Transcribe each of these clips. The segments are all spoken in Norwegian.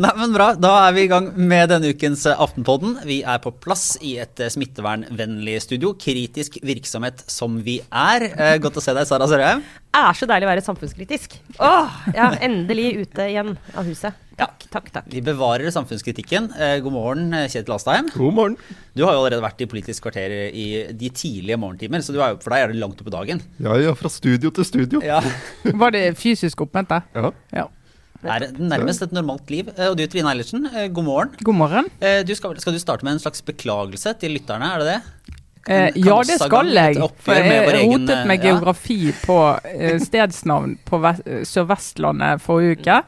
Nei, men bra. Da er vi i gang med denne ukens eh, Aftenpodden. Vi er på plass i et eh, smittevernvennlig studio. Kritisk virksomhet som vi er. Eh, godt å se deg, Sara Sørheim. Er så deilig å være samfunnskritisk. Åh, ja, endelig ute igjen av huset. Takk, takk, takk. Vi bevarer samfunnskritikken. Eh, god morgen, eh, Kjetil Astheim. God morgen. Du har jo allerede vært i Politisk kvarter i de tidlige morgentimer, så er, for deg er det langt oppe på dagen. Ja, ja, fra studio til studio. Ja. Var det fysisk oppmøte? Ja. Ja. Det er nærmest et normalt liv. Eh, Og du Trine Eilertsen, god morgen. God morgen. Eh, Du skal, skal du starte med en slags beklagelse til lytterne, er det det? Eh, Kan- ja, det skal jeg. For jeg vår egen, rotet med ja. geografi på stedsnavn på Sør-Vestlandet forrige uke.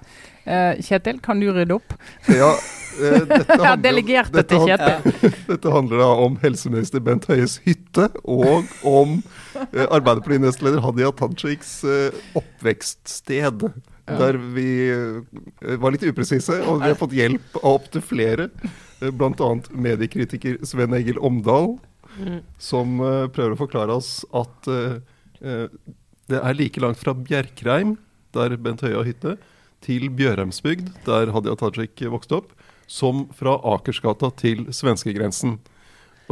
Eh, Kjetil, kan du rydde opp? ja uh, dette handler- delegert dette til han- Kjetil. Dette handler da om helseminister Bent Høies hytte, og om uh, Arbeiderparti-nestleder Hadia Tajiks oppvekststed. Der vi var litt upresise, og vi har fått hjelp av opptil flere. Uh, Bl.a. mediekritiker Sven Egil Omdal, som eh, prøver å forklare oss at det er like langt fra Bjerkreim, der Bent Høie har hytte, til Bjørheimsbygd, der Hadia Tajik vokste opp, som fra Akersgata til svenskegrensen.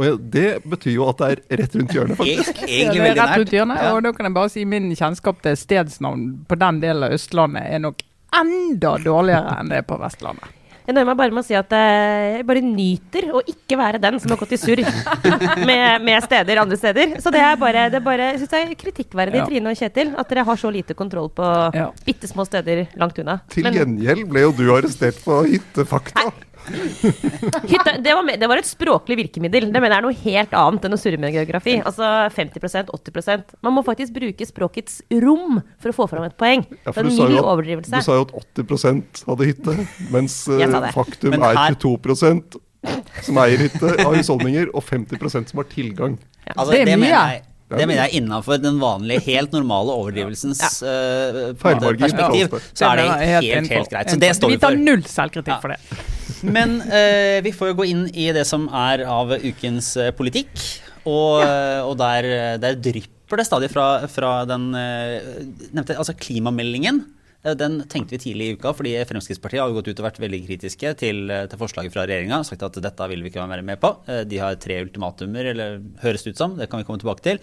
Og Det betyr jo at det er rett rundt hjørnet, faktisk. Egentlig det er rett rundt hjørnet, og da kan jeg bare si min kjennskap til stedsnavn på den delen av Østlandet er nok enda dårligere enn det er på Vestlandet. Jeg nøyer meg bare med å si at eh, jeg bare nyter å ikke være den som har gått i surr med, med steder andre steder. Så det er bare, det er bare jeg synes det er kritikkverdig, Ja. Trine og Kjetil, at dere har så lite kontroll på Ja. bitte små steder langt unna. Til gjengjeld ble jo du arrestert på hyttefakta. hytte, det, var, det var et språklig virkemiddel. Det mener jeg er noe helt annet enn å surre med geografi. Altså 50% 80% Man må faktisk bruke språkets rom for å få fram et poeng. Ja, det for er du en sa, mild jo du sa jo at 80 hadde hytte, mens eh, faktum Men er her- 22 som eier hytte av husholdninger, og 50% som har tilgang. Altså, Det er det, mye. mener jeg, det mener jeg innafor den vanlige, helt normale overdrivelsens ja. Feilmargin perspektiv. kalles. Så er det helt, helt, helt, greit. Så det står vi Vi tar null selvkritikk for det. Men eh, vi får jo gå inn i det som er av ukens eh, politikk. Og, ja. og der, der drypper det stadig fra, fra den eh, nevnte, altså klimameldingen. Eh, Den tenkte vi tidlig i uka, fordi Fremskrittspartiet har gått ut og vært veldig kritiske til, eh, til forslaget fra regjeringa. Sagt at dette vil vi ikke være med på. Eh, De har tre ultimatumer, eller høres det ut som. Det kan vi komme tilbake til.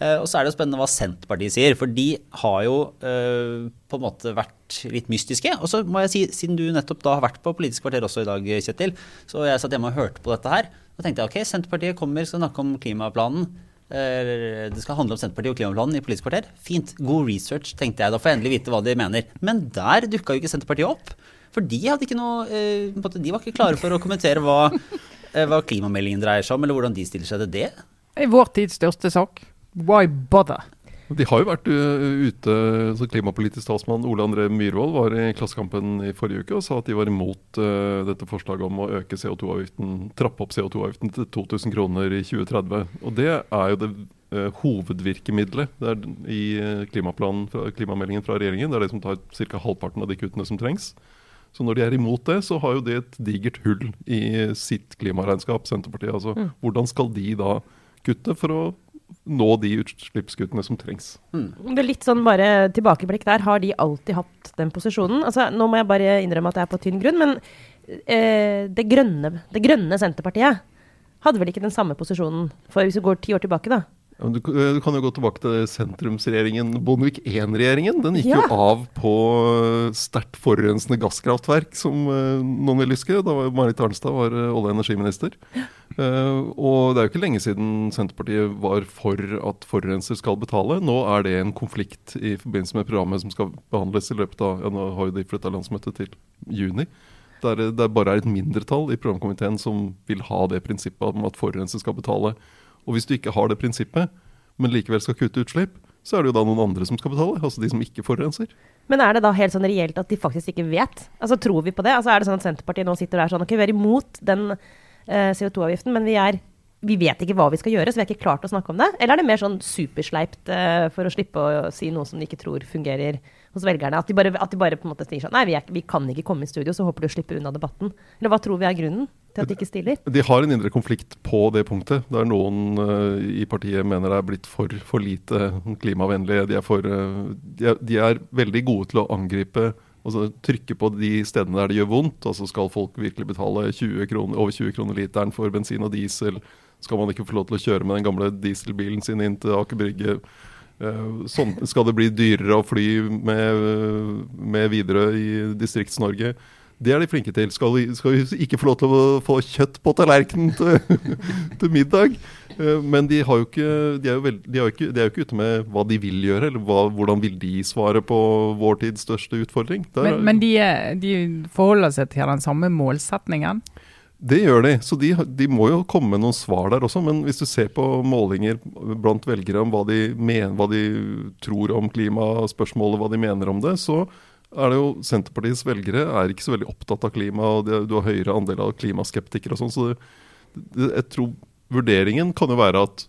Og så er det jo spennende hva Senterpartiet sier, for de har jo på en måte vært litt mystiske. Og så må jeg si, siden du nettopp da har vært på Politisk kvarter også i dag, Kjetil, så jeg satt hjemme og hørte på dette her. Og tenkte jeg ok, Senterpartiet kommer, skal snakke om klimaplanen. Eh, Det skal handle om Senterpartiet og klimaplanen i Politisk kvarter. Fint. God research, tenkte jeg. Da får jeg endelig vite hva de mener. Men der dukka jo ikke Senterpartiet opp. For de ikke noe eh, De var ikke klare for å kommentere hva, eh, hva klimameldingen dreier seg om, eller hvordan de stiller seg til det. Er vår tids største sak. Why bother? De har jo vært uh, ute, så Klimapolitisk talsmann Ole André Myhrvold var i Klassekampen i forrige uke og sa at de var imot uh, dette forslaget om å øke CO2-avgiften, trappe opp CO2-avgiften til 2000 kroner i 2030. Og Det er jo det uh, hovedvirkemiddelet det er i klimaplanen fra, klimameldingen fra regjeringen. Det er det som tar ca. halvparten av de kuttene som trengs. Så når de er imot det, så har jo det et digert hull i sitt klimaregnskap, Senterpartiet. Altså, Hvordan skal de da kutte for å nå de utslippskuttene som trengs? Det er litt sånn bare tilbakeblikk der. Har de alltid hatt den posisjonen? Altså, nå må jeg bare innrømme at jeg er på tynn grunn, men eh, det, grønne, det grønne Senterpartiet hadde vel ikke den samme posisjonen for hvis vi går ti år tilbake, da? Du, eh, du kan jo gå tilbake til sentrumsregjeringen, Bondevik I-regjeringen. Den gikk Ja. jo av på eh, sterkt forurensende gasskraftverk, som eh, noen vil huske. Da var Marit Arnstad var olje- og energiminister. Og det er jo ikke lenge siden Senterpartiet var for at forurenser skal betale. Nå er det en konflikt i forbindelse med programmet som skal behandles i løpet av ja, Nå har jo de flytta landsmøtet til juni. Der det bare er et mindretall i programkomiteen som vil ha det prinsippet om at forurenser skal betale. Og hvis du ikke har det prinsippet, men likevel skal kutte utslipp, så er det jo da noen andre som skal betale. Altså de som ikke forurenser. Men er det da helt sånn reelt at de faktisk ikke vet? Altså Tror vi på det? Altså Er det sånn at Senterpartiet nå sitter der sånn Ok, vi er imot den eh, CO2-avgiften, men vi er vi vet ikke hva vi skal gjøre, så vi har ikke klart å snakke om det? Eller er det mer sånn supersleipt uh, for å slippe å si noe som de ikke tror fungerer hos velgerne? At de bare, at de bare på en måte sier sånn Nei, vi, er, vi, kan ikke komme i studio, så håper du slipper unna debatten. Eller hva tror vi er grunnen til at de ikke stiller? De har en indre konflikt på det punktet. Der noen uh, i partiet mener det er blitt for, for lite klimavennlige. De er, for, uh, de, er, de er veldig gode til å angripe Altså trykke på de stedene der det gjør vondt. altså Skal folk virkelig betale 20 kroner, over 20 kroner literen for bensin og diesel? skal man ikke få lov til å kjøre med den gamle dieselbilen sin inn til Aker Brygge. Uh, sånn, skal det bli dyrere å fly med, med Widerøe i Distrikts-Norge? Det er de flinke til. Skal vi, skal vi, ikke få lov til å få kjøtt på tallerkenen til, til middag? Uh, men de, har jo ikke, de, er jo veld, de, er jo ikke, de, er jo ikke, ute med hva de vil gjøre, eller hva, hvordan vil de svare på vår tids største utfordring. Der, men, men de, de forholder seg til den samme målsetningen? Det gjør de, så de, de, må jo komme med noen svar der også. Men hvis du ser på målinger blant velgere om hva de, mener, hva de tror om klimaspørsmålet, hva de mener om det, så er det jo Senterpartiets velgere er ikke så veldig opptatt av klima, og du har høyere andel av klimaskeptikere og sånn. Så det, det, jeg tror vurderingen kan jo være at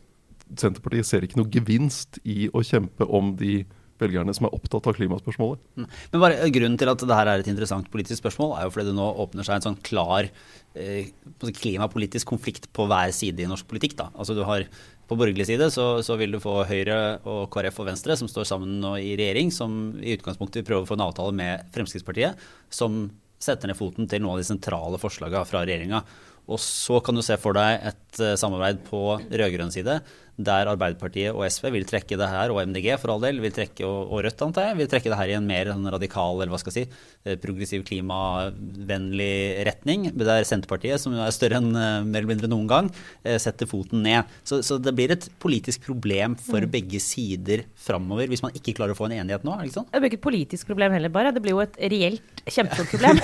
Senterpartiet ser ikke noe gevinst i å kjempe om de velgerne som er opptatt av klimaspørsmålet. Mm. Men bare Grunnen til at dette er et interessant politisk spørsmål, er jo fordi det nå åpner seg en sånn klar eh, klimapolitisk konflikt på hver side i norsk politikk. Da. Altså du har På borgerlig side så, så, vil du få Høyre og KrF og Venstre, som står sammen nå i regjering, som i utgangspunktet vil prøve å få en avtale med Fremskrittspartiet, som setter ned foten til noen av de sentrale forslagene fra regjeringa. Og så kan du se for deg et uh, samarbeid på rød-grønn side der Arbeiderpartiet og SV vil trekke det her, og MDG for all del, vil trekke, og, Rødt antar jeg, vil trekke det her i en mer sånn radikal eller hva skal jeg si, eh, progressiv, klimavennlig retning. Der Senterpartiet, som er større enn eh, mer eller mindre noen gang, eh, setter foten ned. Så, så det blir et politisk problem for mm. begge sider framover hvis man ikke klarer å få en enighet nå? er Det ikke sånn? Det blir ikke et politisk problem heller, bare. Det blir jo et reelt kjempestort problem.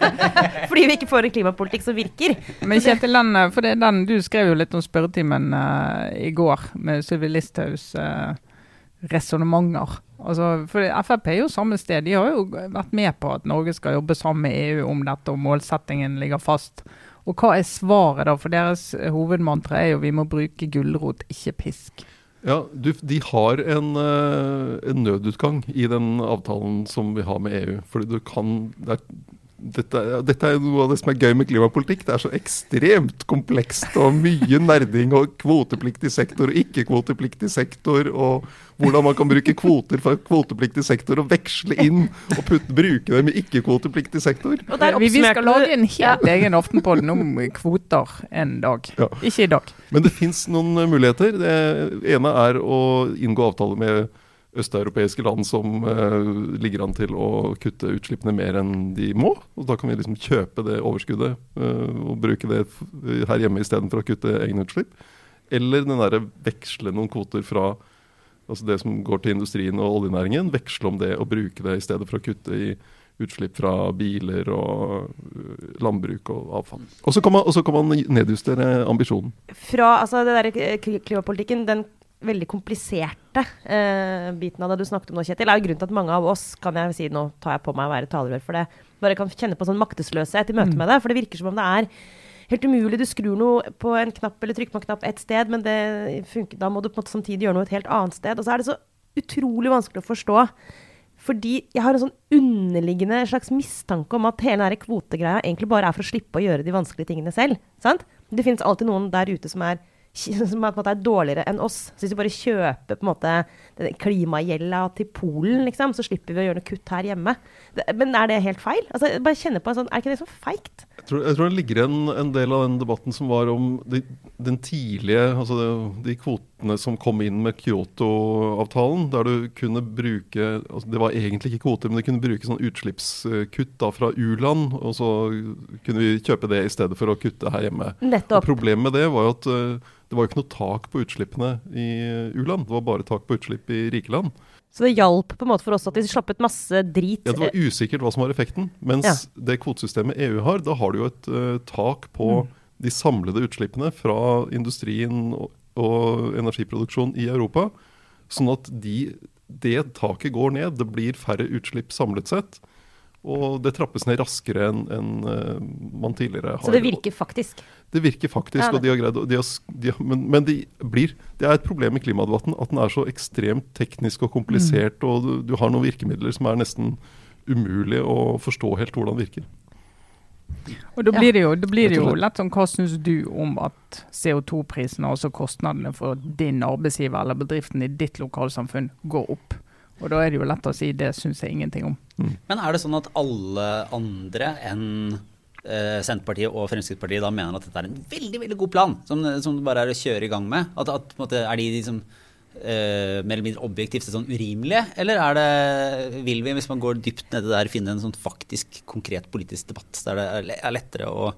Fordi vi ikke får en klimapolitikk som virker. Men Kjetil, den, for det, den, du skrev jo litt om spørretimen uh, i går går med Sylvi Listhaugs eh, resonnementer. Altså, for Frp er jo samme sted. De har jo vært med på at Norge skal jobbe sammen med EU om dette, og målsettingen ligger fast. Og hva er svaret da? For deres hovedmantra er jo vi må bruke gulrot, ikke pisk. Ja, du, De har en, uh, en, nødutgang i den avtalen som vi har med EU. Fordi du kan, det er dette, dette, er noe av det som er gøy med klimapolitikk. Det er så ekstremt komplekst og mye nerding og kvotepliktig sektor og ikke-kvotepliktig sektor. Og hvordan man kan bruke kvoter fra kvotepliktig sektor og veksle inn og putte, bruke dem i ikke-kvotepliktig sektor. Vi, vi, skal lage en helt ja. egen Aftenpodden om kvoter en dag. Ja. Ikke i dag. Men det fins noen muligheter. Det ene er å inngå avtale med østeuropeiske land som uh, ligger an til å kutte utslippene mer enn de må. og Da kan vi liksom kjøpe det overskuddet uh, og bruke det her hjemme istedenfor å kutte egne utslipp. Eller den derre veksle noen kvoter fra altså det som går til industrien og oljenæringen. Veksle om det og bruke det i stedet for å kutte i utslipp fra biler og øh, landbruk og avfall. Og så kan, kan, man nedjustere ambisjonen. Fra altså det der klimapolitikken, den veldig kompliserte eh, biten av det du snakket om nå, Kjetil, er jo grunnen til at mange av oss, kan jeg si, nå tar jeg på meg å være talerør for det, bare kan kjenne på sånn maktesløshet i møte mm. med det. For det virker som om det er helt umulig. Du skrur noe på en knapp eller trykker på en knapp ett sted, men funker, da må du på en måte samtidig gjøre noe et helt annet sted. Og så er det så utrolig vanskelig å forstå. Fordi jeg har en sånn underliggende slags mistanke om at hele denne kvotegreia egentlig bare er for å slippe å gjøre de vanskelige tingene selv. Sant? Det finnes alltid noen der ute som er som på en måte er dårligere enn oss. Så hvis vi bare kjøper på en måte klimagjelda til Polen, liksom, så slipper vi å gjøre noe kutt her hjemme. Men er det helt feil? Altså, bare kjenne på en sånn, Er ikke det så feigt? Jeg tror, jeg tror det ligger en, en, del av den debatten som var om de, den tidlige Altså de, de, kvotene som kom inn med Kyoto-avtalen, der du kunne bruke altså Det var egentlig ikke kvoter, men du kunne bruke sånn utslippskutt da fra u-land, og så kunne vi kjøpe det i stedet for å kutte her hjemme. Problemet med det var jo at uh, det var jo ikke noe tak på utslippene i u-land, det var bare tak på utslipp i rike land. Så det hjalp på en måte for oss at de slapp ut masse drit? Ja, Det var usikkert hva som var effekten. Mens ja. det kvotesystemet EU har, da har du jo et uh, tak på mm. de samlede utslippene fra industrien og, og energiproduksjon i Europa. Sånn at de, det taket går ned. Det blir færre utslipp samlet sett. Og det trappes ned raskere enn en, eh, man tidligere har Så det virker faktisk. Det virker faktisk, Ja, det- og de har greid å- de har, de har, Men, men de blir, det er et problem i klimadebatten at den er så ekstremt teknisk og komplisert, og du, du har noen virkemidler som er nesten umulig å forstå helt hvordan virker. Og da blir det jo, blir det jo lett sånn Hva syns du om at CO2-prisene, altså kostnadene for din arbeidsgiver eller bedriften i ditt lokalsamfunn, går opp? Og da er det jo lett å si det syns jeg ingenting om. Men er det sånn at alle andre enn eh, Senterpartiet og Fremskrittspartiet da mener at dette er en veldig veldig god plan, som, som det bare er å kjøre i gang med? At, at på en måte, Er de liksom eh, mer eller mindre objektivt sett sånn urimelige, eller er det, vil vi, hvis man går dypt nedi der, finne en sånn faktisk konkret politisk debatt der det er le- er lettere å,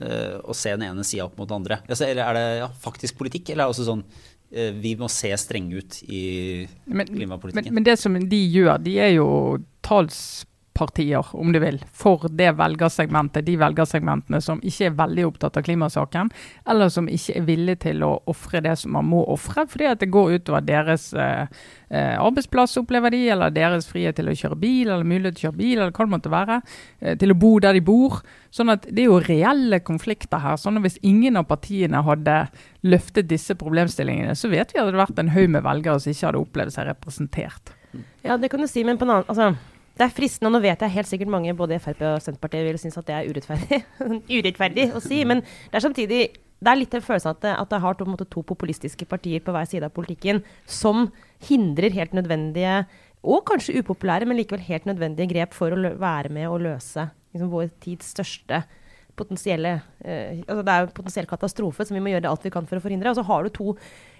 eh, å se den ene sida opp mot den andre? Altså, eller er det ja, faktisk politikk, eller er det også sånn vi må se strenge ut i Men, klimapolitikken? men, men det som de gjør, de er jo talspartier, om du vil, for det velgersegmentet, de velgersegmentene som ikke er veldig opptatt av klimasaken, eller som ikke er villige til å ofre det som man må ofre, fordi at det går utover deres eh, eh, arbeidsplass, opplever de, eller deres frihet til å kjøre bil, eller mulighet til å kjøre bil, eller hva det måtte være, eh, til å bo der de bor. Sånn at Det er jo reelle konflikter her. sånn at Hvis ingen av partiene hadde løftet disse problemstillingene, så vet vi at det hadde vært en haug med velgere som ikke hadde opplevd seg representert. Ja, det kan du si, men på en annen altså, det er fristende, og nå vet jeg helt sikkert mange både Frp og Senterpartiet vil synes at det er urettferdig, urettferdig å si, men det er samtidig det er litt en følelse at det, at det har to, måte, to populistiske partier på hver side av politikken som hindrer helt nødvendige, og kanskje upopulære, men likevel helt nødvendige grep for å være med å løse liksom, vår tids største potensielle eh, altså Det er jo en potensiell katastrofe som vi må gjøre alt vi kan for å forhindre. Og så har du to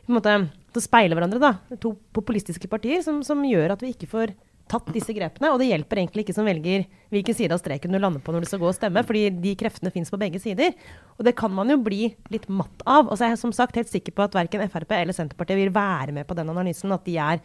på en speiler hverandre, da. To populistiske partier som, som gjør at vi ikke får tatt disse grepene. Og det hjelper egentlig ikke som velger hvilken side av streken du lander på når du skal gå og stemme, fordi de kreftene fins på begge sider. Og det kan man jo bli litt matt av. Og så er jeg som sagt helt sikker på at verken Frp eller Senterpartiet vil være med på den analysen, at, de er,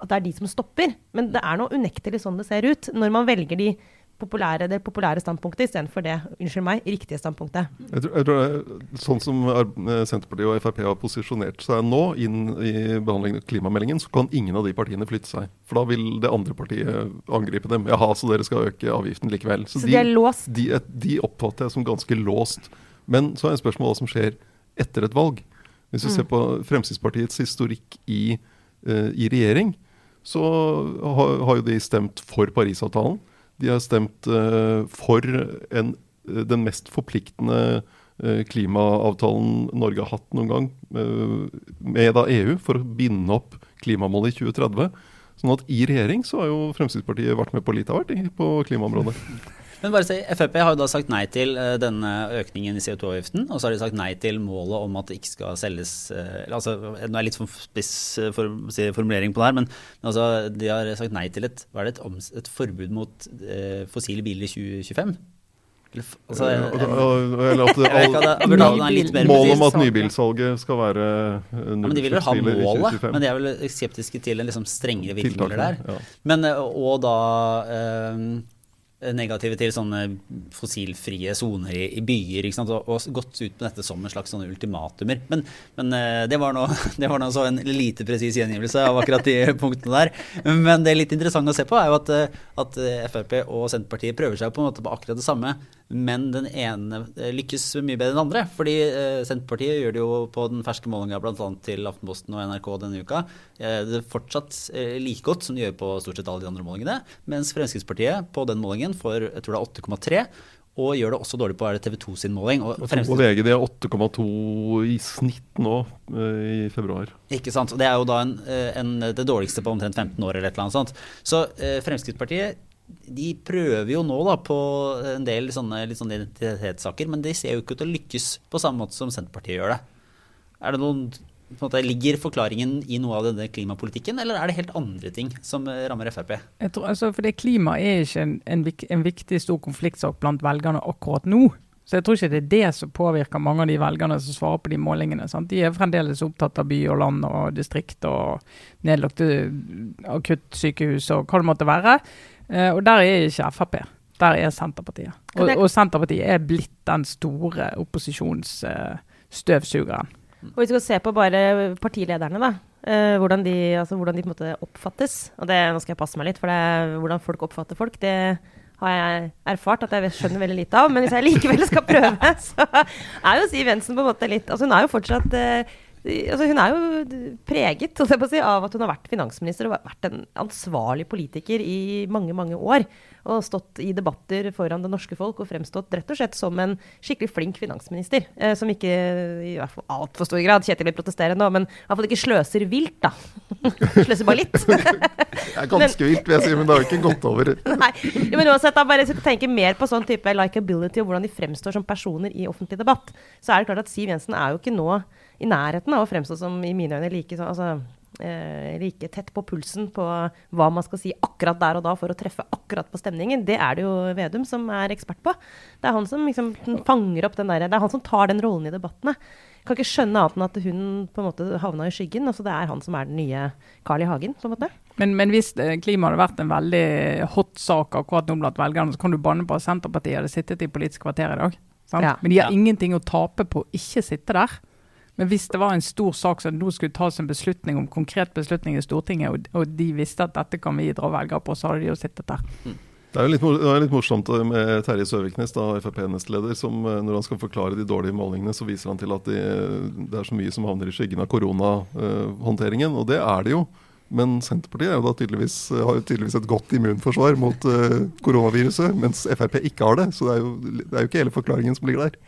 at det er de som stopper. Men det er nå unektelig sånn det ser ut. Når man velger de populære, det populære standpunktet istedenfor det, unnskyld meg, riktige standpunktet. Jeg tror, jeg tror er Sånn som eh, Senterpartiet og Frp har posisjonert seg nå inn i behandlingen av klimameldingen, så kan ingen av de partiene flytte seg. For da vil det andre partiet angripe dem. Jaha, så dere skal øke avgiften likevel. Så de er låst. De, de oppfatter jeg som ganske låst. Men så er det spørsmålet hva som skjer etter et valg. Hvis vi ser på Fremskrittspartiets historikk i, uh, i regjering, så har, har jo de stemt for Parisavtalen. De har stemt eh, for en, eh, den mest forpliktende eh, klimaavtalen Norge har hatt noen gang, med da EU, for å binde opp klimamålet i 2030. Sånn at i regjering så har jo Fremskrittspartiet vært med på litt av hvert på klimaområdet. Men bare si, Frp har jo da sagt nei til eh, denne økningen i CO2-avgiften. Og så har de sagt nei til målet om at det ikke skal selges eh, altså, Nå er det litt for spiss eh, for, si, formulering på det her, men, altså, de har sagt nei til et, det, et, et forbud mot eh, fossile biler i 2025. Altså, Eh, en- eller at jeg all, jeg burde ha den litt mer Målet om at nybilsalget skal være Ja, men De vil vel ha målet, men de er vel skeptiske til en liksom strengere virkemidler der. Ja. Men, og da eh, negative til sånne fossilfrie soner i, byer. Og, og gått ut med dette som en slags sånne ultimatumer. Men, men eh, det var nå så en lite presis gjengivelse av akkurat de punktene der. Men det litt interessante å se på, er jo at, eh, at eh, Frp og Senterpartiet prøver seg på på akkurat det samme. Men den ene eh, lykkes mye bedre enn den andre. Fordi eh, Senterpartiet gjør det jo på den ferske målinga bl.a. til Aftenposten og NRK denne uka. Eh, det er fortsatt like godt som de gjør på stort sett alle de andre målingene. Mens Fremskrittspartiet på den målingen får jeg tror det er 8,3. Og gjør det også dårlig på TV 2 sin måling. Og, og VG det er 8,2 i snitt nå i februar. Ikke sant? Og Det er jo da en, en, det dårligste på omtrent 15 år eller et eller annet sånt. Så Fremskrittspartiet de prøver jo nå da på en del sånne, sånne identitetssaker, men de ser jo ikke ut til å lykkes på samme måte som Senterpartiet gjør det. Er det noen, på en måte, Ligger forklaringen i noe av denne klimapolitikken, eller er det helt andre ting som eh, rammer Frp? Jeg tror, altså, for det Klima er ikke en, en, en viktig stor konfliktsak blant velgerne akkurat nå. Så jeg tror ikke det er det som påvirker mange av de velgerne som svarer på de målingene. Sant? De er fremdeles opptatt av by og land og distrikt og nedlagte akuttsykehus og hva det måtte være. Eh, og der er ikke Frp. Der er Senterpartiet. Og, og Senterpartiet er blitt den store opposisjonsstøvsugeren. Og hvis vi skal se på bare partilederne, da. eh, hvordan, de, altså, hvordan de på en måte oppfattes. Og det, nå skal jeg passe meg litt, for det, hvordan folk oppfatter folk, det har jeg erfart at jeg skjønner veldig lite av. Men hvis jeg likevel skal prøve, så er jo Siv Jensen på en måte litt Altså hun er jo fortsatt eh, altså Hun er jo preget si, av at hun har vært finansminister og vært en ansvarlig politiker i mange, mange år. Og stått i debatter foran det norske folk og fremstått rett og slett som en skikkelig flink finansminister. Eh, som ikke i hvert fall altfor stor grad, Kjetil vil protestere nå, men i hvert fall ikke sløser vilt, da. sløser bare litt. det er ganske vilt, vil jeg si, men det har jo ikke gått over. Nei, men uansett, da bare tenke mer på sånn type likability og hvordan de fremstår som personer i offentlig debatt, så er det klart at Siv Jensen er jo ikke nå i nærheten av å fremstå som i mine øyne like, altså, eh, like tett på pulsen på hva man skal si akkurat der og da for å treffe akkurat på stemningen. Det er det jo Vedum som er ekspert på. Det er han som liksom fanger opp den der, det er han som tar den rollen i debattene. Kan ikke skjønne annet enn at hun på en måte havna i skyggen. altså Det er han som er den nye Carl I. Hagen. på en måte. Men, men hvis eh, klima hadde vært en veldig hot sak akkurat nå blant velgerne, så kan du banne på at Senterpartiet hadde sittet i Politisk kvarter i dag. Ja. Men de har ja. ingenting å tape på å ikke sitte der. Men hvis det var en stor sak som nå skulle tas en beslutning om konkret beslutning i Stortinget, og, og de visste at dette kan vi dra velgere på, så hadde de jo sittet der. Mm. Det er jo litt, det er litt, morsomt med Terje Søviknes, da, Frp-nestleder, som eh, når han skal forklare de dårlige målingene, så viser han til at de, det er så mye som havner i skyggen av koronahåndteringen. Og det er det jo. Men Senterpartiet tydeligvis, har jo tydeligvis et godt immunforsvar mot koronaviruset, mens Frp ikke har det. Så det er, jo, det er jo ikke hele forklaringen som ligger der.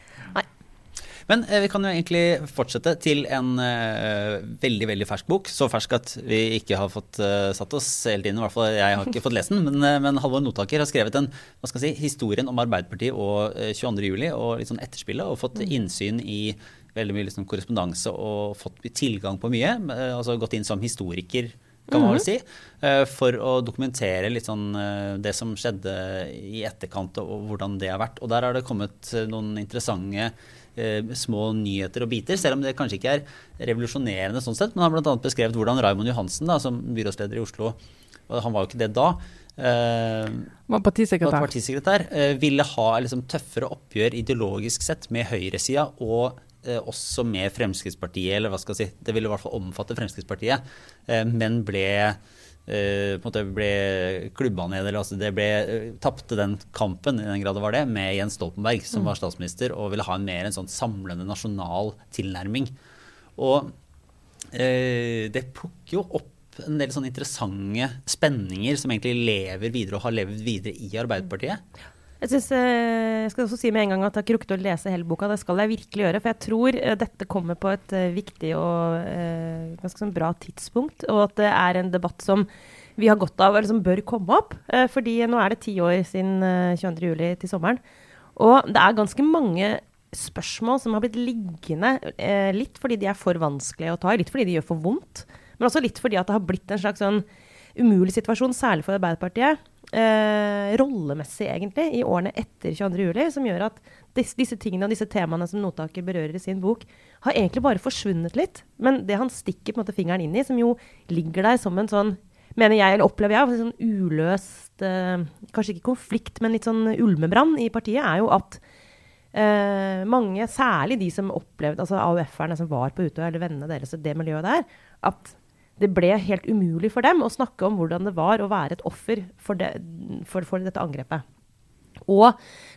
Men eh, vi kan jo egentlig fortsette til en eh, veldig veldig fersk bok. Så fersk at vi ikke har fått eh, satt oss hele tiden. I hvert fall jeg har ikke fått lest den. Men, eh, men Halvor Notaker har skrevet en hva skal jeg si, historien om Arbeiderpartiet og 22.07. Eh, og litt sånn etterspillet. Og fått innsyn i veldig mye liksom, korrespondanse og fått tilgang på mye. Eh, altså gått inn som historiker kan man vel mhm. si, for å dokumentere litt sånn det som skjedde i etterkant og hvordan det har vært. Og der har det kommet noen interessante eh, små nyheter og biter, selv om det kanskje ikke er revolusjonerende sånn sett. Men han har bl.a. beskrevet hvordan Raymond Johansen, da, som byrådsleder i Oslo, han var jo ikke det da, eh, var partisekretær, var partisekretær eh, ville ha liksom, tøffere oppgjør ideologisk sett med høyresida og eh, også med Fremskrittspartiet, eller hva skal jeg si, det ville i hvert fall omfatte Fremskrittspartiet, eh, men ble på en måte ble klubba ned, eller altså det ble uh, tapte den kampen, i den grad det var det, med Jens Stoltenberg, som mm. var statsminister, og ville ha en mer en sånn samlende nasjonal tilnærming. Og uh, det plukker jo opp en del sånne interessante spenninger som egentlig lever videre og har levd videre i Arbeiderpartiet. Jeg, synes, eh, jeg skal også si med en gang at jeg har ikke rukket å lese hele boka. Det skal jeg virkelig gjøre. For jeg tror eh, dette kommer på et eh, viktig og ganske sånn bra tidspunkt. Og at det er en debatt som vi har godt av, eller som bør komme opp. Fordi nå er det ti år siden 22.07. til sommeren. Og det er ganske mange spørsmål som har blitt liggende. Litt fordi de er for vanskelige å ta i, litt fordi de gjør for vondt. Men også litt fordi at det har blitt en slags sånn umulig situasjon, særlig for Arbeiderpartiet eh, rollemessig, egentlig, i årene etter 22.07, som gjør at disse, disse, tingene og disse temaene som Notaker berører i sin bok, har egentlig bare forsvunnet litt. Men det han stikker på en måte fingeren inn i, som jo ligger der som en sånn mener jeg, eller opplever jeg, sånn uløst eh, Kanskje ikke konflikt, men litt sånn ulmebrann i partiet, er jo at Uh, mange, særlig de som opplevde, altså AUF-erne som var på Utøya, eller vennene deres, det miljøet der, at det ble helt umulig for dem å snakke om hvordan det var å være et offer for, det, for, for dette angrepet. Og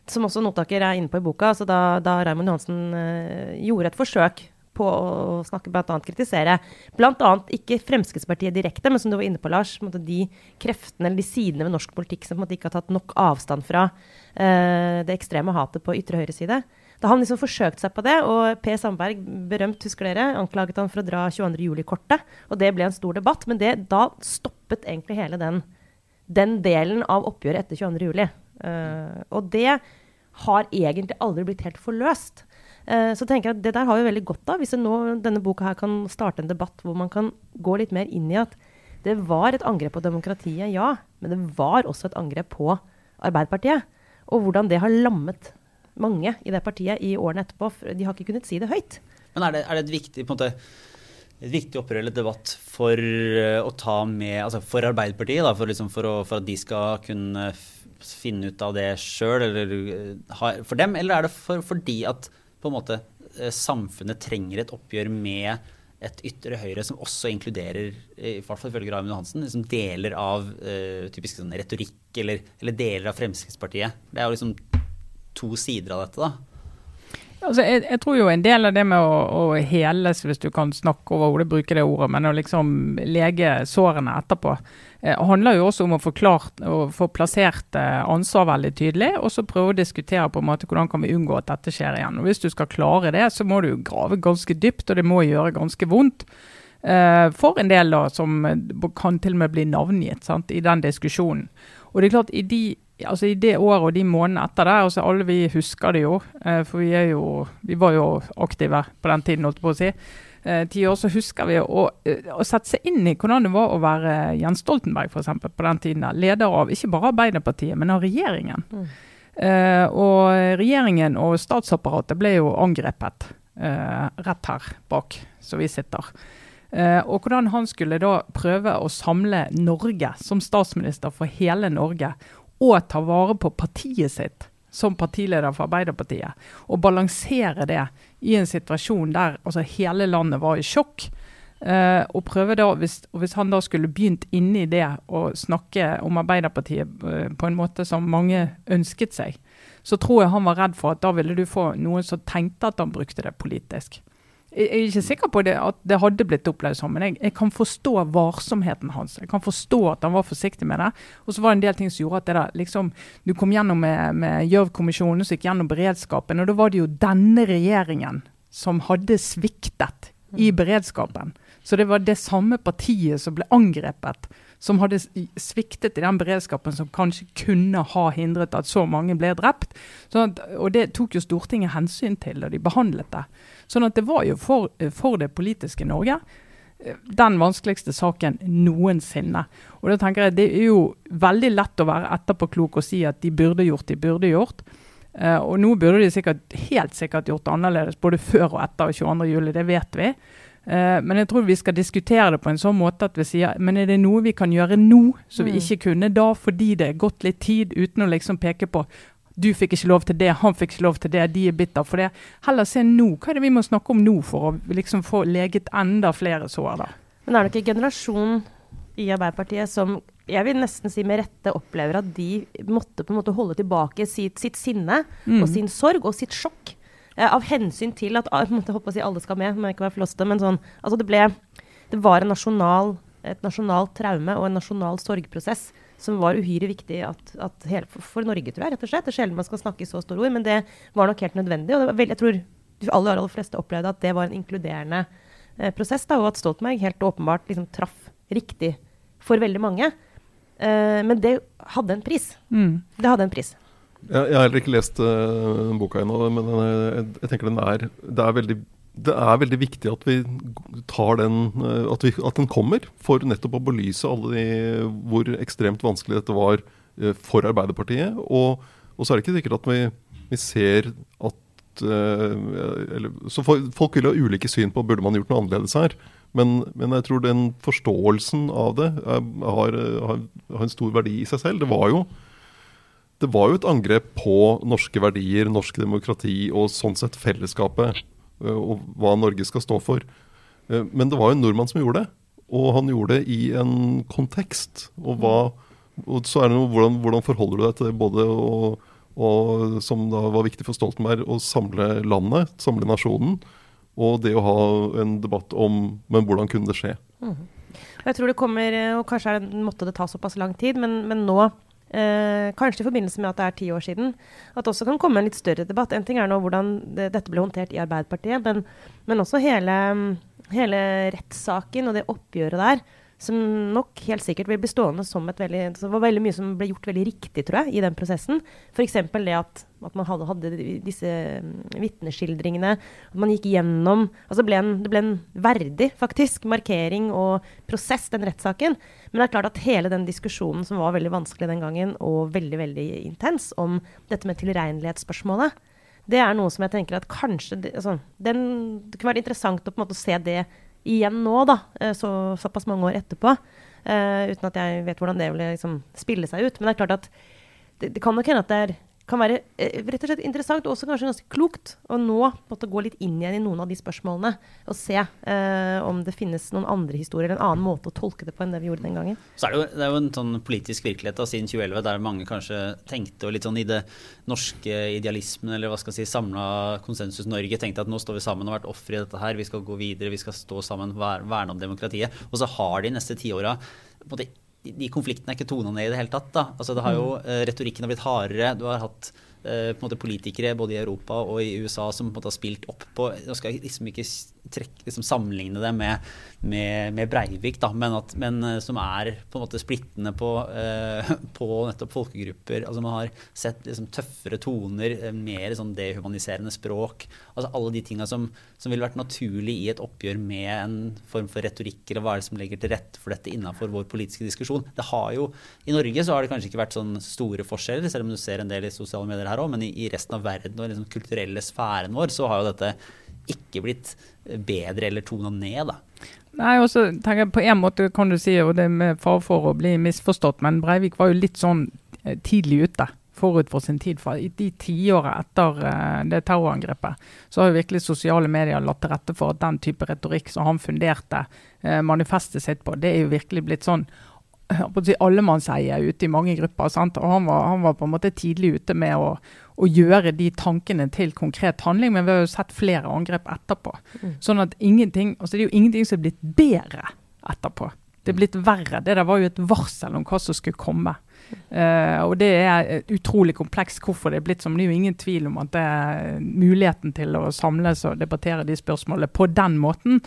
som også Notaker er inne på i boka, altså da, da Raymond Johansen uh, gjorde et forsøk på å snakke, bl.a. kritisere bl.a. ikke Fremskrittspartiet direkte, men som du var inne på, Lars, de kreftene eller de sidene ved norsk politikk som ikke har tatt nok avstand fra uh, det ekstreme hatet på ytre høyre side. Da han liksom forsøkte seg på det, og Per Sandberg, berømt, husker dere, anklaget han for å dra 22.07-kortet. Og det ble en stor debatt. Men det, da stoppet egentlig hele den, den delen av oppgjøret etter 22.07. Uh, eh, og det har egentlig aldri blitt helt forløst. Uh, så tenker jeg at det der har vi veldig godt av, hvis nå, denne boka her kan starte en debatt hvor man kan gå litt mer inn i at det var et angrep på demokratiet, ja. Men det var også et angrep på Arbeiderpartiet. Og hvordan det har lammet mange i det partiet i årene etterpå. De har ikke kunnet si det høyt. Men er det, er det et viktig på en måte, et viktig opprør eller debatt for uh, å ta med altså for Arbeiderpartiet, da, for, liksom, for, å, for, at de skal kunne finne ut av det sjøl, eller uh, for dem? Eller er det for, fordi at på en måte uh, samfunnet trenger et oppgjør med et ytre høyre som også inkluderer, i hvert fall ifølge Raymond Johansen, liksom deler av uh, typisk sånn retorikk eller, eller, deler av Fremskrittspartiet. Det er jo liksom to sider av dette, da. Altså, jeg, jeg, tror jo en del av det med å, å heles, hvis du kan snakke over hodet, bruke det ordet, men å liksom lege sårene etterpå, eh, handler jo også om å få, klart, å få plassert eh, ansvar veldig tydelig, og så prøve å diskutere på en måte hvordan kan vi unngå at dette skjer igjen. Og Hvis du skal klare det, så må du grave ganske dypt, og det må gjøre ganske vondt. Eh, for en del da, som kan til og med bli navngitt sant, i den diskusjonen. Og det er klart, i de altså i det året og de månedene etter det, altså alle vi husker det jo, eh, for vi, jo, vi var jo aktive på den tiden, holdt på å si. Eh, ti år, så husker vi å, eh, å, sette seg inn i hvordan det var å være Jens Stoltenberg for eksempel, på den tiden. Leder av ikke bare Arbeiderpartiet, men av regjeringen. Mm. Uh, og regjeringen og statsapparatet ble jo angrepet uh, rett her bak, så vi sitter. Uh, og hvordan han skulle da prøve å samle Norge som statsminister for hele Norge og ta vare på partiet sitt som partileder for Arbeiderpartiet. Og balansere det i en situasjon der altså, hele landet var i sjokk. Uh, og prøve da, hvis, og hvis han da skulle begynt inni det og snakke om Arbeiderpartiet uh, på en måte som mange ønsket seg, så tror jeg han var redd for at da ville du få noen som tenkte at han brukte det politisk. Jeg er ikke sikker på det, at det hadde blitt opplevd sånn, men jeg, jeg, kan forstå varsomheten hans. Jeg kan forstå at han var forsiktig med det. Og så var det en del ting som gjorde at det der, liksom, du kom gjennom med, med Gjørv-kommisjonen, som gikk gjennom beredskapen. Og da var det jo denne regjeringen som hadde sviktet i beredskapen. Så det var det samme partiet som ble angrepet som hadde sviktet i den beredskapen som kanskje kunne ha hindret at så mange ble drept. Sånn at, og Det tok jo Stortinget hensyn til da de behandlet det. Sånn at det var jo for, for det politiske Norge den vanskeligste saken noensinne. Og da tenker jeg Det er jo veldig lett å være etterpåklok og si at de burde gjort, de burde gjort. Uh, og nå burde de sikkert, helt sikkert gjort det annerledes både før og etter 22.07, det vet vi. Uh, men jeg tror vi skal diskutere det på en sånn måte at vi sier men er det noe vi kan gjøre nå som vi mm. ikke kunne da fordi det er gått litt tid, uten å liksom peke på du fikk ikke lov til det, han fikk ikke lov til det, de er bitter for det. Heller se nå. Hva er det vi må snakke om nå for å liksom få leget enda flere sår? da? Men er det ikke generasjon i Arbeiderpartiet som jeg vil nesten si med rette opplever at de måtte på en måte holde tilbake sitt, sitt sinne mm. og sin sorg og sitt sjokk Eh, av hensyn til at ah, jeg håper å si alle skal med, må ikke være flåste, men sånn Altså det ble Det var nasjonal, et nasjonalt traume og en nasjonal sorgprosess som var uhyre viktig at, at hele, for Norge, tror jeg, rett og slett. Det er sjelden man skal snakke i så store ord, men det var nok helt nødvendig. Og veldig, jeg tror de aller, aller fleste opplevde at det var en inkluderende eh, prosess, da, og at Stoltenberg helt åpenbart liksom, traff riktig for veldig mange. Eh, men det hadde en pris. Mm. Det hadde en pris. Jeg, jeg har heller ikke lest uh, boka ennå, men jeg, jeg, tenker den er det, er veldig, det er veldig viktig at vi tar den uh, at, vi, at, den kommer, for nettopp å belyse alle de, hvor ekstremt vanskelig dette var uh, for Arbeiderpartiet. Og, og, så er det ikke sikkert at vi, vi ser at eller, så Folk vil ha ulike syn på burde man gjort noe annerledes her. Men, men jeg tror den forståelsen av det er, har, har, har en stor verdi i seg selv. Det var jo det var jo et angrep på norske verdier, norsk demokrati og sånn sett fellesskapet. Eh, og hva Norge skal stå for. Eh, men det var jo en nordmann som gjorde det. Og han gjorde det i en kontekst. Og, hva, og så er det noe, hvordan, hvordan forholder du deg til det både å, og, som da var viktig for Stoltenberg, å samle landet, samle nasjonen, og det å ha en debatt om men hvordan kunne det skje. Mm. Jeg tror det kommer, og kanskje det, måtte det ta såpass lang tid, men, men nå Eh, kanskje i forbindelse med at det er ti år siden. At det også kan komme en litt større debatt. En ting er nå hvordan det, dette ble håndtert i Arbeiderpartiet, men, men også hele, hele rettssaken og det oppgjøret der som nok helt sikkert vil bli stående som et veldig Det var veldig mye som ble gjort veldig riktig, tror jeg, i den prosessen. F.eks. det at, at, man hadde, hadde disse um, vitneskildringene. At man gikk gjennom altså ble en, Det ble en verdig, faktisk, markering og prosess, den rettssaken. Men det er klart at hele den diskusjonen som var veldig vanskelig den gangen, og veldig, veldig intens, om dette med tilregnelighetsspørsmålet, det er noe som jeg tenker at kanskje altså, den, Det kunne være interessant å på en måte se det igjen nå, da, eh, så, såpass mange år etterpå. Uh, uten at jeg vet hvordan det vil liksom spille seg ut. Men det er klart at det, det kan nok hende at det er kan være eh, rett og slett interessant og også kanskje ganske klokt å nå måtte gå litt inn igjen i noen av de spørsmålene. Og se eh, om det finnes noen andre historier, en annen måte å tolke det på enn det vi gjorde den gangen. Så er det, jo, det er jo en sånn politisk virkelighet da, siden 2011 der mange kanskje tenkte og litt sånn i det norske idealismen eller hva skal jeg si, samla Konsensus-Norge tenkte at nå står vi sammen og har vært ofre i dette her, vi skal gå videre, vi skal stå sammen, verne om demokratiet. Og så har de neste tiåra de konfliktene er ikke tona ned i det hele tatt. Da. Altså, det har jo, uh, retorikken har blitt hardere. Du har hatt måte politikere både i Europa og i USA som har spilt opp på Nå skal jeg liksom ikke trekke, liksom sammenligne det med, med, med Breivik, da, men, at, men, uh, som er på en måte splittende på, på nettopp folkegrupper. Altså, man har sett liksom, tøffere toner, mer sånn dehumaniserende språk. Altså, alle de tinga som, som ville vært naturlig i et oppgjør med en form for retorikk, eller hva er det som legger til rette for dette innenfor vår politiske diskusjon. Det har jo, I Norge så har det kanskje ikke vært sånn store forskjeller, selv om du ser en del i sosiale medier her òg, men i, i, resten av verden og liksom kulturelle sfæren vår så har jo dette ikke blitt bedre eller tona ned. da. Nei, også tenker jeg På en måte kan du si, og det med fare for å bli misforstått, men Breivik var jo litt sånn eh, tidlig ute forut for sin tid. For I de tiåret etter uh, det terrorangrepet, så har jo virkelig sosiale medier latt til rette for at den type retorikk som han funderte manifestet sitt på, det er jo virkelig blitt sånn si, allemannseie ute i mange grupper. Sant? Og han var, han var, på en måte tidlig ute med å, å, gjøre de tankene til konkret handling, men vi har jo sett flere angrep etterpå. Mm. Sånn at ingenting, altså Det er jo ingenting som er blitt bedre etterpå. Det er blitt verre. Det der var jo et varsel om hva som skulle komme. Uh, og det er utrolig komplekst hvorfor det er blitt som. Det er jo ingen tvil om at det er muligheten til å samles og debattere de spørsmålene på den måten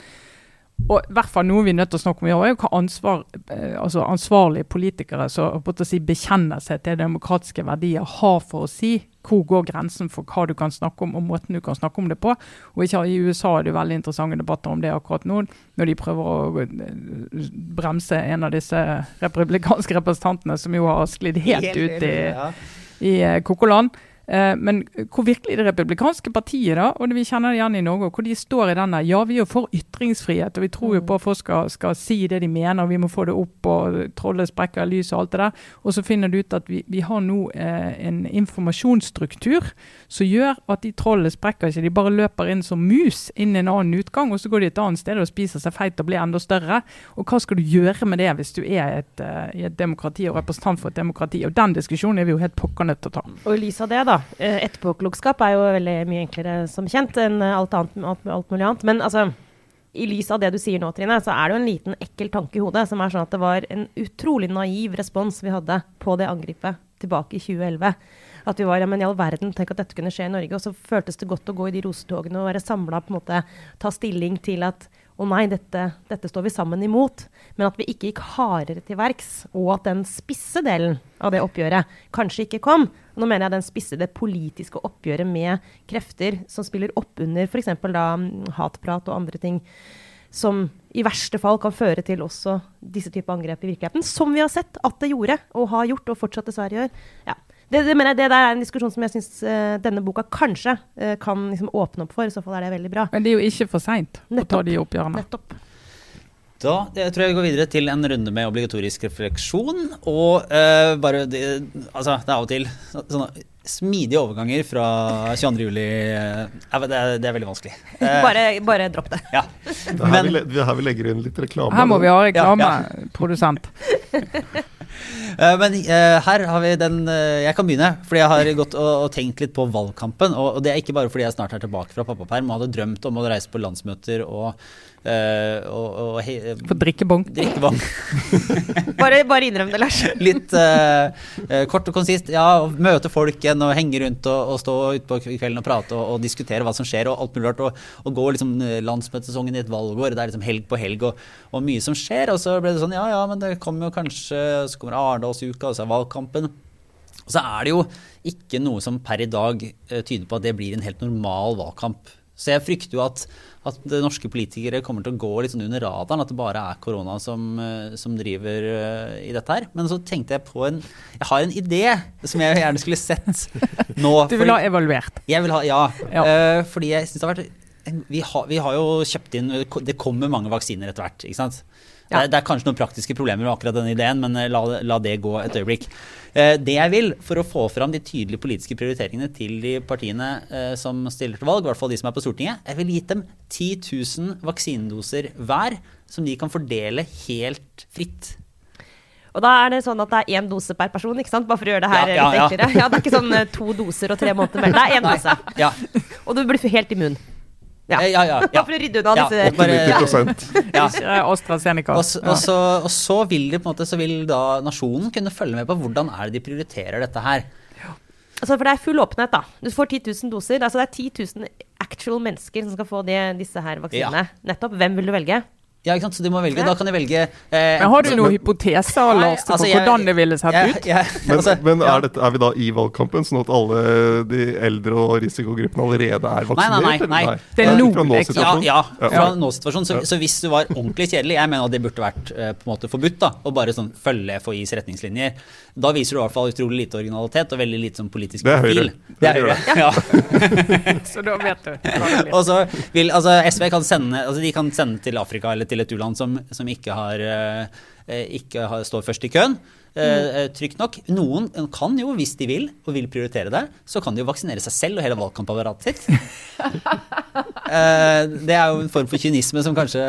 og i hvert fall noe vi er nødt til å snakke om i år, er jo hva ansvar, eh, altså ansvarlige politikere som si, bekjenner seg til demokratiske verdier, har for å si. Hvor går grensen for hva du kan snakke om og måten du kan snakke om det på. Og ikke, I USA er det veldig interessante debatter om det akkurat nå, når de prøver å eh, bremse en av disse republikanske representantene som jo har sklidd helt ut i, i eh, Kokoland. Eh, men hvor virkelig det republikanske partiet, da, og vi kjenner det igjen i Norge, hvor de står i denne Ja, vi er jo for ytringsfrihet, og vi tror jo mm. på at folk skal, skal si det de mener, og vi må få det opp, og trollet sprekker lys og alt det der. Og så finner du ut at vi, vi har nå eh, en informasjonsstruktur som gjør at de trollene sprekker ikke. De bare løper inn som mus inn i en annen utgang, og så går de et annet sted og spiser seg feit og blir enda større. Og hva skal du gjøre med det hvis du er et, uh, i et demokrati og representant for et demokrati? Og den diskusjonen er vi jo helt pokker nødt til å ta. Og av det, da. Eh, etterpåklokskap er jo veldig mye enklere som kjent enn alt, annet, alt mulig annet. Men altså i lys av det du sier nå, Trine, så er det jo en liten ekkel tanke i hodet. Som er sånn at det var en utrolig naiv respons vi hadde på det angrepet tilbake i 2011. At vi var ja, men i all verden, tenk at dette kunne skje i Norge. Og så føltes det godt å gå i de rosetogene og være samla, på en måte ta stilling til at å nei, dette, dette, står vi sammen imot. Men at vi ikke gikk hardere til verks, og at den spisse delen av det oppgjøret kanskje ikke kom. Nå mener jeg den spisse, det politiske oppgjøret med krefter som spiller opp under f.eks. da mm, hatprat og andre ting. Som i verste fall kan føre til også disse typer angrep i virkeligheten. Som vi har sett at det gjorde, og har gjort, og fortsatt dessverre gjør. Ja, det, det, mener jeg, det der er en diskusjon som jeg syns uh, denne boka kanskje uh, kan liksom åpne opp for. I så fall er det veldig bra. Men det er jo ikke for seint å ta de oppgjørene. Nettopp. Da jeg tror jeg vi går videre til en runde med obligatorisk refleksjon. Og uh, bare de, Altså, det er av og til sånne smidige overganger fra 22. juli uh, det, er, det, er, veldig vanskelig. Uh, bare, bare dropp det. Ja. det her, Men, vi, her vi legger inn litt reklame. Her må vi ha reklameprodusent. Ja, ja. Eh, men uh, her har vi den uh, Jeg kan begynne, fordi jeg har gått og, og tenkt litt på valgkampen. Og, og, det er ikke bare fordi jeg snart er tilbake fra pappaperm og hadde drømt om å reise på landsmøter og Uh, og, og he, For drikkebong. drikkebong. bare, bare innrøm det, Lars. Litt uh, uh, kort og konsist. Ja, møte folk igjen og henge rundt og, og stå utpå kvelden og prate og, og, diskutere hva som skjer og alt mulig rart. Og, og gå liksom landsmøtesesongen i et valgår. Det er liksom helg på helg og, mye som skjer. Og så ble det sånn ja ja, men det kommer jo kanskje Så kommer Arendalsuka, og så er valgkampen. Og så er det jo ikke noe som per i dag tyder på at det blir en helt normal valgkamp. Så jeg frykter jo at at norske politikere kommer til å gå litt sånn under radaren. At det bare er korona som, eh, som, driver eh, i dette her. Men så tenkte jeg på en Jeg har en idé som jeg gjerne skulle sett nå. Du vil ha evaluert? Jeg vil ha, Ja. ja. Uh, fordi jeg syns det har vært vi har, vi har jo kjøpt inn Det kommer mange vaksiner etter hvert. ikke sant? Ja. Det, er, det er kanskje noen praktiske problemer med akkurat denne ideen, men la, la det gå et øyeblikk. Eh, det jeg vil, for å få fram de tydelige politiske prioriteringene til de partiene eh, som stiller til valg, i hvert fall de som er på Stortinget, jeg vil gitt dem 10 000 vaksinedoser hver, som de kan fordele helt fritt. Og da er det sånn at det er én dose per person, ikke sant? Bare for å gjøre det her Ja, ja, litt ja. enklere. Ja, det er ikke sånn eh, to doser og tre måneder mellom. Det er én dose. Ja, Og du blir helt immun. Ja. ja, ja. ja, for å rydde unna Ja, disse og bare- 90 ja. AstraZeneca. Og, og, så, og så vil de på en måte Så vil da nasjonen kunne følge med på hvordan er det de prioriterer dette her. Altså, for det er full åpenhet, da. Du får 10 000 doser. Altså, det er 10 000 actual mennesker som skal få de, disse her vaksinene. Nettopp. Hvem vil du velge? Ja, ikke sant? Så de må velge. Da kan de velge eh, Men har du noen noen hypoteser Nei, Lars, på altså, jeg- hvordan det ville sett jeg- ut? jeg- Men, altså, men ja. er, dette, er vi da i valgkampen, sånn at alle de eldre og risikogruppene allerede er vaksinert? nei, nei, nei. nei. Det er nå, fra Ja, nå-situasjonen? ja, fra nå-situasjonen. Så, så hvis du var ordentlig kjedelig, jeg mener at det burde vært eh, på en måte forbudt, da, å bare sånn følge FHIs retningslinjer. Da viser du i hvert fall utrolig lite originalitet og veldig lite sånn politisk Det er profil. Høyre. Det er Høyre. Ja. Så da vet du. Og så vil, altså SV kan sende, altså de kan sende til Afrika eller til et u-land som, som ikke, har, eh, ikke har, står først i køen. Eh, eh, trygt nok. Noen kan jo, hvis de vil, og vil prioritere det, så kan de jo vaksinere seg selv og hele valgkampapparatet sitt. Det er jo en form for kynisme som kanskje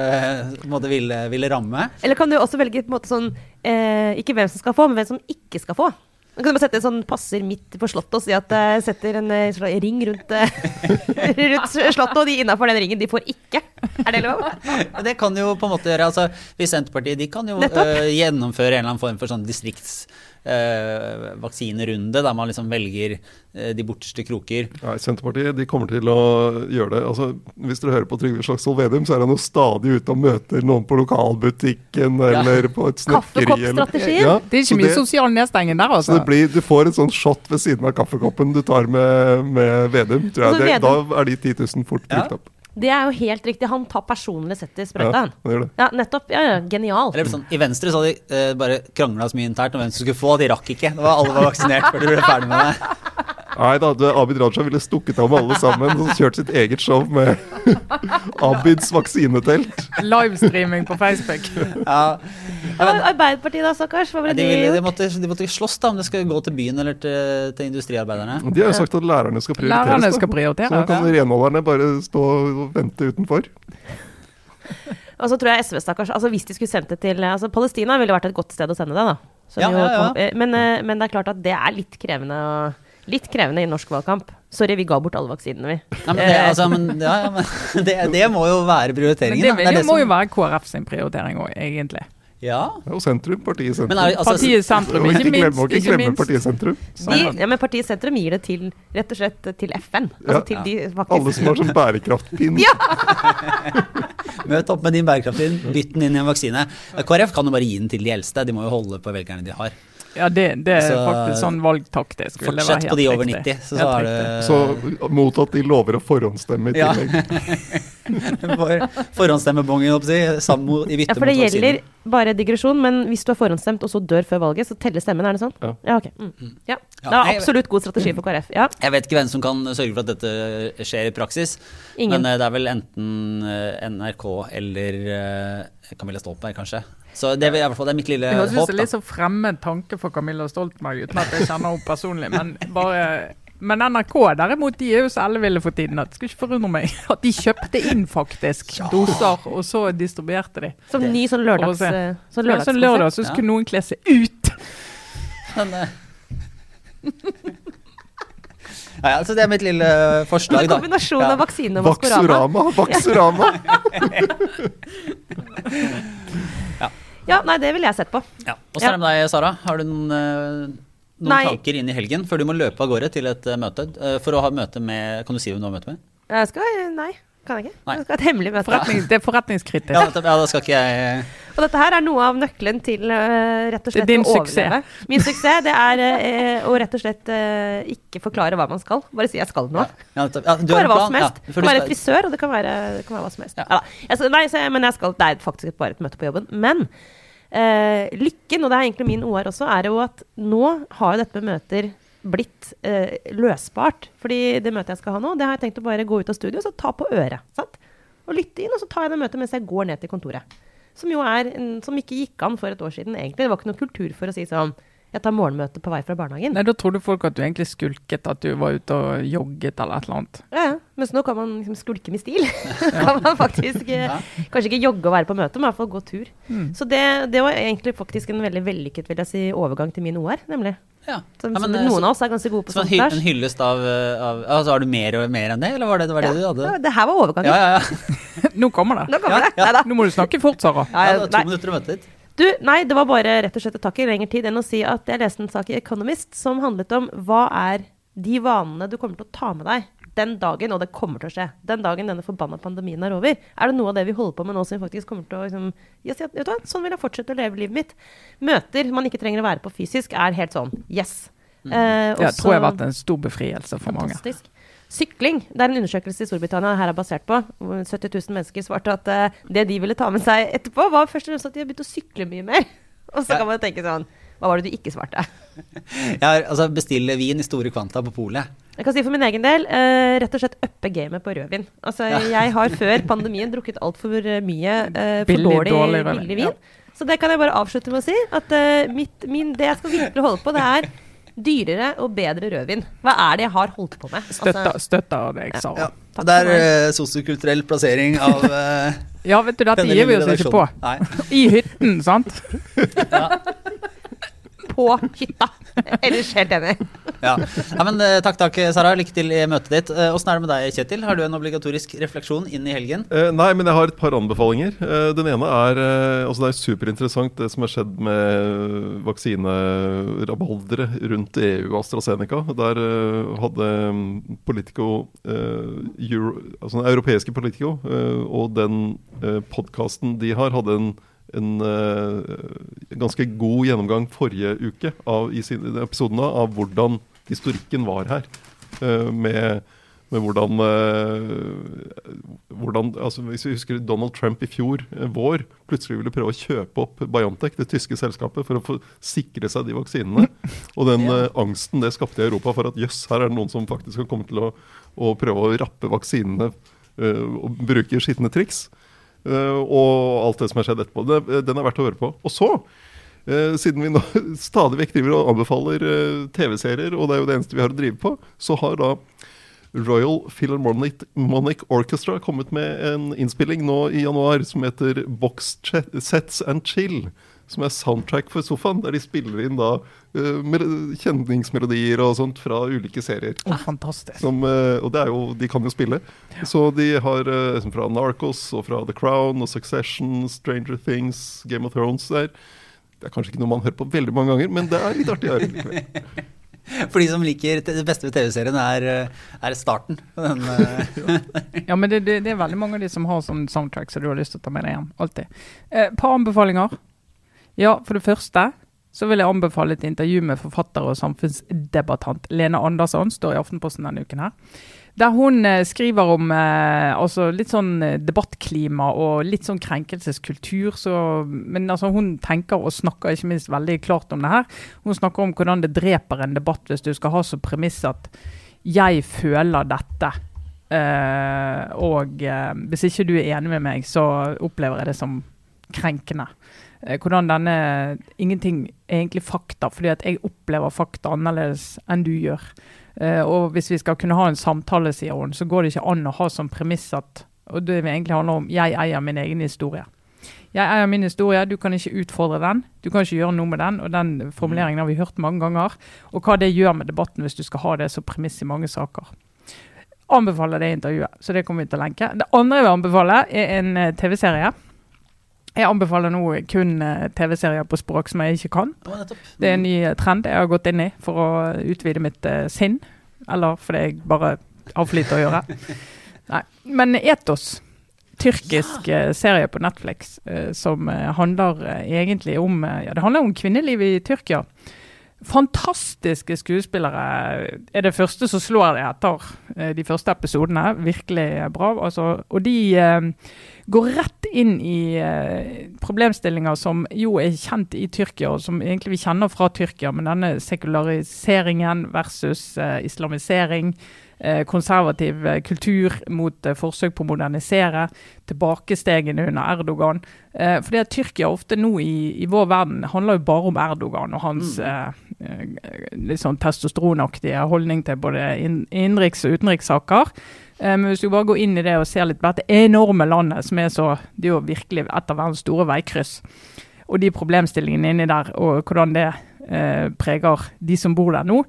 måte ville, ville ramme. Eller kan du også velge på en måte sånn Ikke hvem som skal få, men hvem som ikke skal få. Da kan du bare sette en sånn passer midt på slottet og si at jeg setter en eh, ring rundt, eh, rundt slottet, og de innafor den ringen, de får ikke. Er det lov? Det kan jo på en måte gjøre altså, Hvis Senterpartiet de kan jo eh, gjennomføre en eller annen form for sånn distriktsvaksinerunde, der man liksom velger eh, de borteste kroker. Nei, Senterpartiet de kommer til å gjøre det. Altså, hvis dere hører på Trygve Slagsvold Vedum, så er han jo stadig ute og møter noen på lokalbutikken eller på et snekkeri. eller- Kaffekoppstrategien? Ja, Det er ikke så mye det- sosial nedstenging der, Så altså. det blir, du får en sånn shot ved siden av kaffekoppen du tar med, med Vedum. Tror jeg. Altså, Det, da er de 10 000 fort Ja. brukt opp. Det er jo helt riktig. Han tar personlig sett i sprøyta. han. han. Ja, nettopp. Ja, ja, genial. Eller sånn, I Venstre så hadde de eh, bare krangla så mye internt om hvem som skulle få, de rakk ikke. Det var Alle var vaksinert før de ble ferdig med det. Nei da, det- Abid Raja ville stukket av med alle sammen og kjørt sitt eget show med Abids vaksinetelt. Livestreaming på Facebook. Ja. Ja, Arbeiderpartiet da, stakkars? Hva ble De, de gjort? de, måtte, de måtte slåss da om det skal gå til byen eller til, til industriarbeiderne. De har jo sagt at lærerne skal prioriteres. Lærerne skal Så da prioriteres. kan renholderne bare stå og vente utenfor. Og så tror jeg SV, stakkars altså Hvis de skulle sendt det til altså Palestina ville vært et godt sted å sende det, da. Ja, jo ja, ja. eh, Men, eh, men det er klart at det er litt krevende, å- litt krevende i norsk valgkamp. Sorry, vi ga bort alle vaksinene, vi. Nei, men det, Eh, altså, men, ja, ja, men det, det må jo være Men prioriteringen. det, da. er det må jo være KrF sin prioritering òg, egentlig. Ja. Det er jo sentrum, partiet sentrum. Er, altså, Partiet sentrum, Og ikke glemme, minst. må ikke glemme minst. partiet sentrum. de, ja, men Partiet Sentrum gir det til rett og slett til FN. Altså Ja. til de faktisk Alle som har sånn bærekraftpinn. Møt opp med din bærekraftpinn, bytt den inn i en vaksine. KrF kan jo bare gi den til de eldste, de må jo holde på velgerne de har. Ja, det, det er Så, faktisk sånn valgtaktisk. Fortsett på de over 90, så, så er det Så mot at de lover å forhåndsstemme i Ja. tillegg. for forhåndsstemmebongen, si, sammen i bytte Ja, for det mot gjelder bare digresjon, men hvis du har forhåndsstemt og så dør før valget, så teller stemmen, er det sånn? Ja. ok. Mm. ja. Ja, Det er absolutt god strategi for KrF. Ja. Jeg vet ikke hvem som kan sørge for at dette skjer i praksis. Ingen. Men eh, det er vel enten eh, NRK eller eh, Camilla Stoltenberg, kanskje. Så det er, i hvert fall, det er mitt lille Det høres ut håp. som en litt så fremmed tanke for Camilla Stoltenberg, uten at jeg kjenner henne personlig. Men, bare, men NRK derimot, de er jo så elleville for tiden at det skulle ikke forundre meg at de kjøpte inn faktisk doser, og så distribuerte de. Som ny sånn lørdags... sånn Sånn Så sånn lørdag så Ja. skulle noen kle seg ut. Men, eh, ja, ja, så det er mitt lille forslag, En da. kombinasjon Ja. av vaksine og Vaksorama. Vaksurama! Ja, nei, det ville jeg sett på. Ja. Åssen er det med deg, Sara? Har du noen, eh, noen Nei. tanker inn i helgen før du må løpe av gårde til et eh, møte? Eh, For å ha møte med Kan du si hvem du har møte med? Jeg skal, nei, kan jeg ikke. Nei. Jeg skal ha et hemmelig møte. Forretning, det er forretningskritisk. Ja, da skal ikke jeg Og dette her er noe av nøkkelen til uh, rett og slett din å suksess. overleve. Min suksess det er uh, å rett og slett uh, ikke forklare hva man skal. Bare si jeg skal noe. ja, ja, Det du kan være hva som helst. Ja, det kan være frisør, og det kan være, det kan være hva som helst. Ja. Ja. da. Nei, så men jeg skal, det er faktisk bare et møte på jobben. Men eh, lykken, og det er egentlig min OR også, er jo at nå har jo dette med møter blitt løsbart. Fordi det møtet jeg skal ha nå, det har jeg tenkt å bare gå ut av studio og ta på øret. Sant? Og lytte inn, og så tar jeg det møtet mens jeg går ned til kontoret. Som jo er en, som ikke gikk an for et år siden, egentlig. Det var ikke noe kultur for å si sånn Jeg tar morgenmøte på vei fra barnehagen. Nei, Da trodde folk at du egentlig skulket, at du var ute og jogget eller et eller annet. Ja. Mens nå kan man liksom skulke med stil. kan man faktisk ja. Kanskje ikke jogge og være på møte, men i hvert fall gå tur. Mm. Så det, det var egentlig faktisk en veldig vellykket vil jeg si, overgang til min OR, nemlig. Ja. Som, Ja, men, som eh, noen så- av oss er ganske gode på sånt. hy en hyllest av, eh, av altså, Har du mer, og mer enn det, eller var det var det, du hadde? Ja, det her var overgangen. Ja, ja, ja. Nå kommer det. Nå kommer Ja, det. ja. Nå må du snakke fort, Sara. Ja, ja det var to nei. minutter å møte ditt. Du, nei, det var bare rett og slett å ta ikke lengre tid enn å si at jeg leste en sak i Economist som handlet om hva er de vanene du kommer til å ta med deg den dagen, og det kommer til å skje, den dagen denne forbanna pandemien er over. Er det noe av det vi holder på med nå som vi faktisk kommer til å liksom, ja, vet du hva, Sånn vil jeg fortsette å leve livet mitt. Møter man ikke trenger å være på fysisk, er helt sånn yes. Eh, Det også- tror jeg har vært en stor befrielse for mange. Sykling. Det er en undersøkelse i Storbritannia her er basert på. hvor 70 000 mennesker svarte at uh, det de ville ta med seg etterpå, var først og fremst at de har begynt å sykle mye mer. Og så kan man tenke sånn Hva var det du ikke svarte? Har, altså, bestille vin i store kvanta på polet. Jeg kan si for min egen del uh, rett og slett uppe gamet på rødvin. Altså, jeg har før pandemien drukket altfor mye uh, for Billig, dårlig, dårlig billig vin. Så det kan jeg bare avslutte med å si. At uh, mitt, min, det jeg skal virkelig holde på, det er dyrere og bedre rødvin. Hva er det jeg har holdt på med? Altså, støtta, det deg, sa. Ja. ja. Det er uh, sosiokulturell plassering av eh, Ja, vet du, dette gir vi oss ikke på. Nei. I hytten, sant? på hytta. Ellers helt enig. Ja. ja, men eh, Takk, takk, Sara. Lykke til i møtet ditt. Eh, Åssen er det med deg, Kjetil? Har du en obligatorisk refleksjon inn i helgen? Eh, nei, men jeg har et par anbefalinger. Eh, den ene er altså Det er superinteressant det som har skjedd med vaksinerabaldere rundt EU og AstraZeneca. Der hadde mm, Politico eh, Euro, altså den europeiske Politico eh, og den podkasten de har, hadde en en eh, ganske god gjennomgang forrige uke av, i episoden av hvordan historikken var her. eh, med, med hvordan, eh, hvordan altså Hvis vi husker Donald Trump i fjor vår plutselig ville prøve å kjøpe opp Biontech, det tyske selskapet, for å få sikre seg de vaksinene. Og den Ja. angsten det skapte i Europa for at jøss, her er det noen som faktisk har kommet til å, å prøve å rappe vaksinene og bruke skitne triks. Eh, og alt det som har skjedd etterpå. Det, den er verdt å høre på. Og så, eh, siden vi nå stadig vekk driver og anbefaler eh, TV-serier, og det er jo det eneste vi har å drive på, så har da Royal Philharmonic Orchestra kommet med en innspilling nå i januar som heter Box Sets and Chill. Som er soundtrack for sofaen, der de spiller inn da eh, kjenningsmelodier og sånt fra ulike serier. Oh, fantastisk. Som, eh, og det er jo, de kan jo spille. Så de har eh, fra Narcos og fra The Crown og Succession, Stranger Things, Game of Thrones. Det er, det er kanskje ikke noe man hører på veldig mange ganger, men det er litt artig å høre likevel. For de som liker det beste ved TV-serien, er, er starten. Den, Ja, men det, det, det er veldig mange av de som har sånn soundtrack så du har lyst til å ta med deg hjem. Alltid. Et eh, par anbefalinger. Ja, for det første så vil jeg anbefale et intervju med forfatter og samfunnsdebattant Lene Andersson, står i Aftenposten denne uken her. Der hun eh, skriver om eh, altså litt sånn eh, debattklima og litt sånn krenkelseskultur. Så, men altså hun tenker og snakker ikke minst veldig klart om det her. Hun snakker om hvordan det dreper en debatt hvis du skal ha som premiss at 'jeg føler dette'. Eh, og eh, hvis ikke du er enig med meg, så opplever jeg det som krenkende. Eh, hvordan denne Ingenting er egentlig fakta, fordi at jeg opplever fakta annerledes enn du gjør. Eh, og hvis vi skal kunne ha en samtale, sier hun, så går det ikke an å ha som premiss at Og det egentlig handler om jeg eier min egen historie. Jeg eier min historie, du kan ikke utfordre den. Du kan ikke gjøre noe med den. Og den formuleringen har vi hørt mange ganger. Og hva det gjør med debatten hvis du skal ha det som premiss i mange saker. Anbefaler det intervjuet, så det kommer vi til å lenke. Det andre jeg vil anbefale, er en eh, TV-serie. Jeg anbefaler nå kun eh, TV-serier på språk som jeg ikke kan. Det er en ny eh, trend jeg har gått inn i for å utvide mitt eh, sinn. Eller fordi jeg bare har for lite å gjøre. Nei. Men Etos, tyrkisk eh, serie på Netflix, som handler egentlig om Ja, det handler om kvinnelivet i Tyrkia. fantastiske skuespillere. Er det første som slår det etter de første episodene. Virkelig bra. Altså, og de går rett inn i eh, problemstillinger som jo er kjent i Tyrkia, og som egentlig vi kjenner fra Tyrkia, men denne sekulariseringen versus eh, islamisering. Eh, konservativ eh, kultur mot eh, forsøk på å modernisere. Tilbakestegene under Erdogan. fordi at Tyrkia ofte nå i, i, vår verden handler jo bare om Erdogan og hans mm. litt sånn testosteronaktige holdning til både innenriks- og utenrikssaker. Men hvis du bare går inn i det og ser litt på dette enorme landet, som er så Det er jo virkelig et av verdens store veikryss. Og de problemstillingene inni der, og hvordan det eh, preger de som bor der nå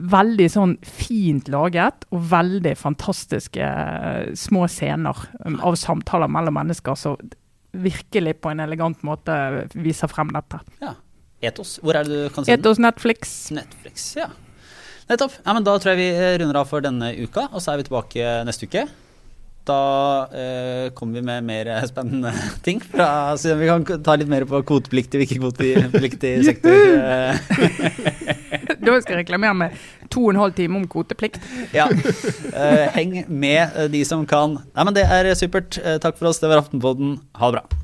veldig sånn fint laget og veldig fantastiske uh, små scener um, av samtaler mellom mennesker som virkelig på en elegant måte viser frem dette. Ja. Etos, hvor er det du kan se den? Etos Netflix. Netflix, ja. Nettopp. Ja, men da tror jeg vi eh, runder av for denne uka, og så er vi tilbake neste uke. Da eh, kommer vi med mer spennende ting. Fra, så vi kan ta litt mer på kvotepliktig og ikke-kvotepliktig sektor. da skal jeg reklamere med to og en halv time om kvoteplikt. Ja. Eh, heng med de som kan. Nei, men Det er supert. Takk for oss. Det var Aftenpodden. Ha det bra.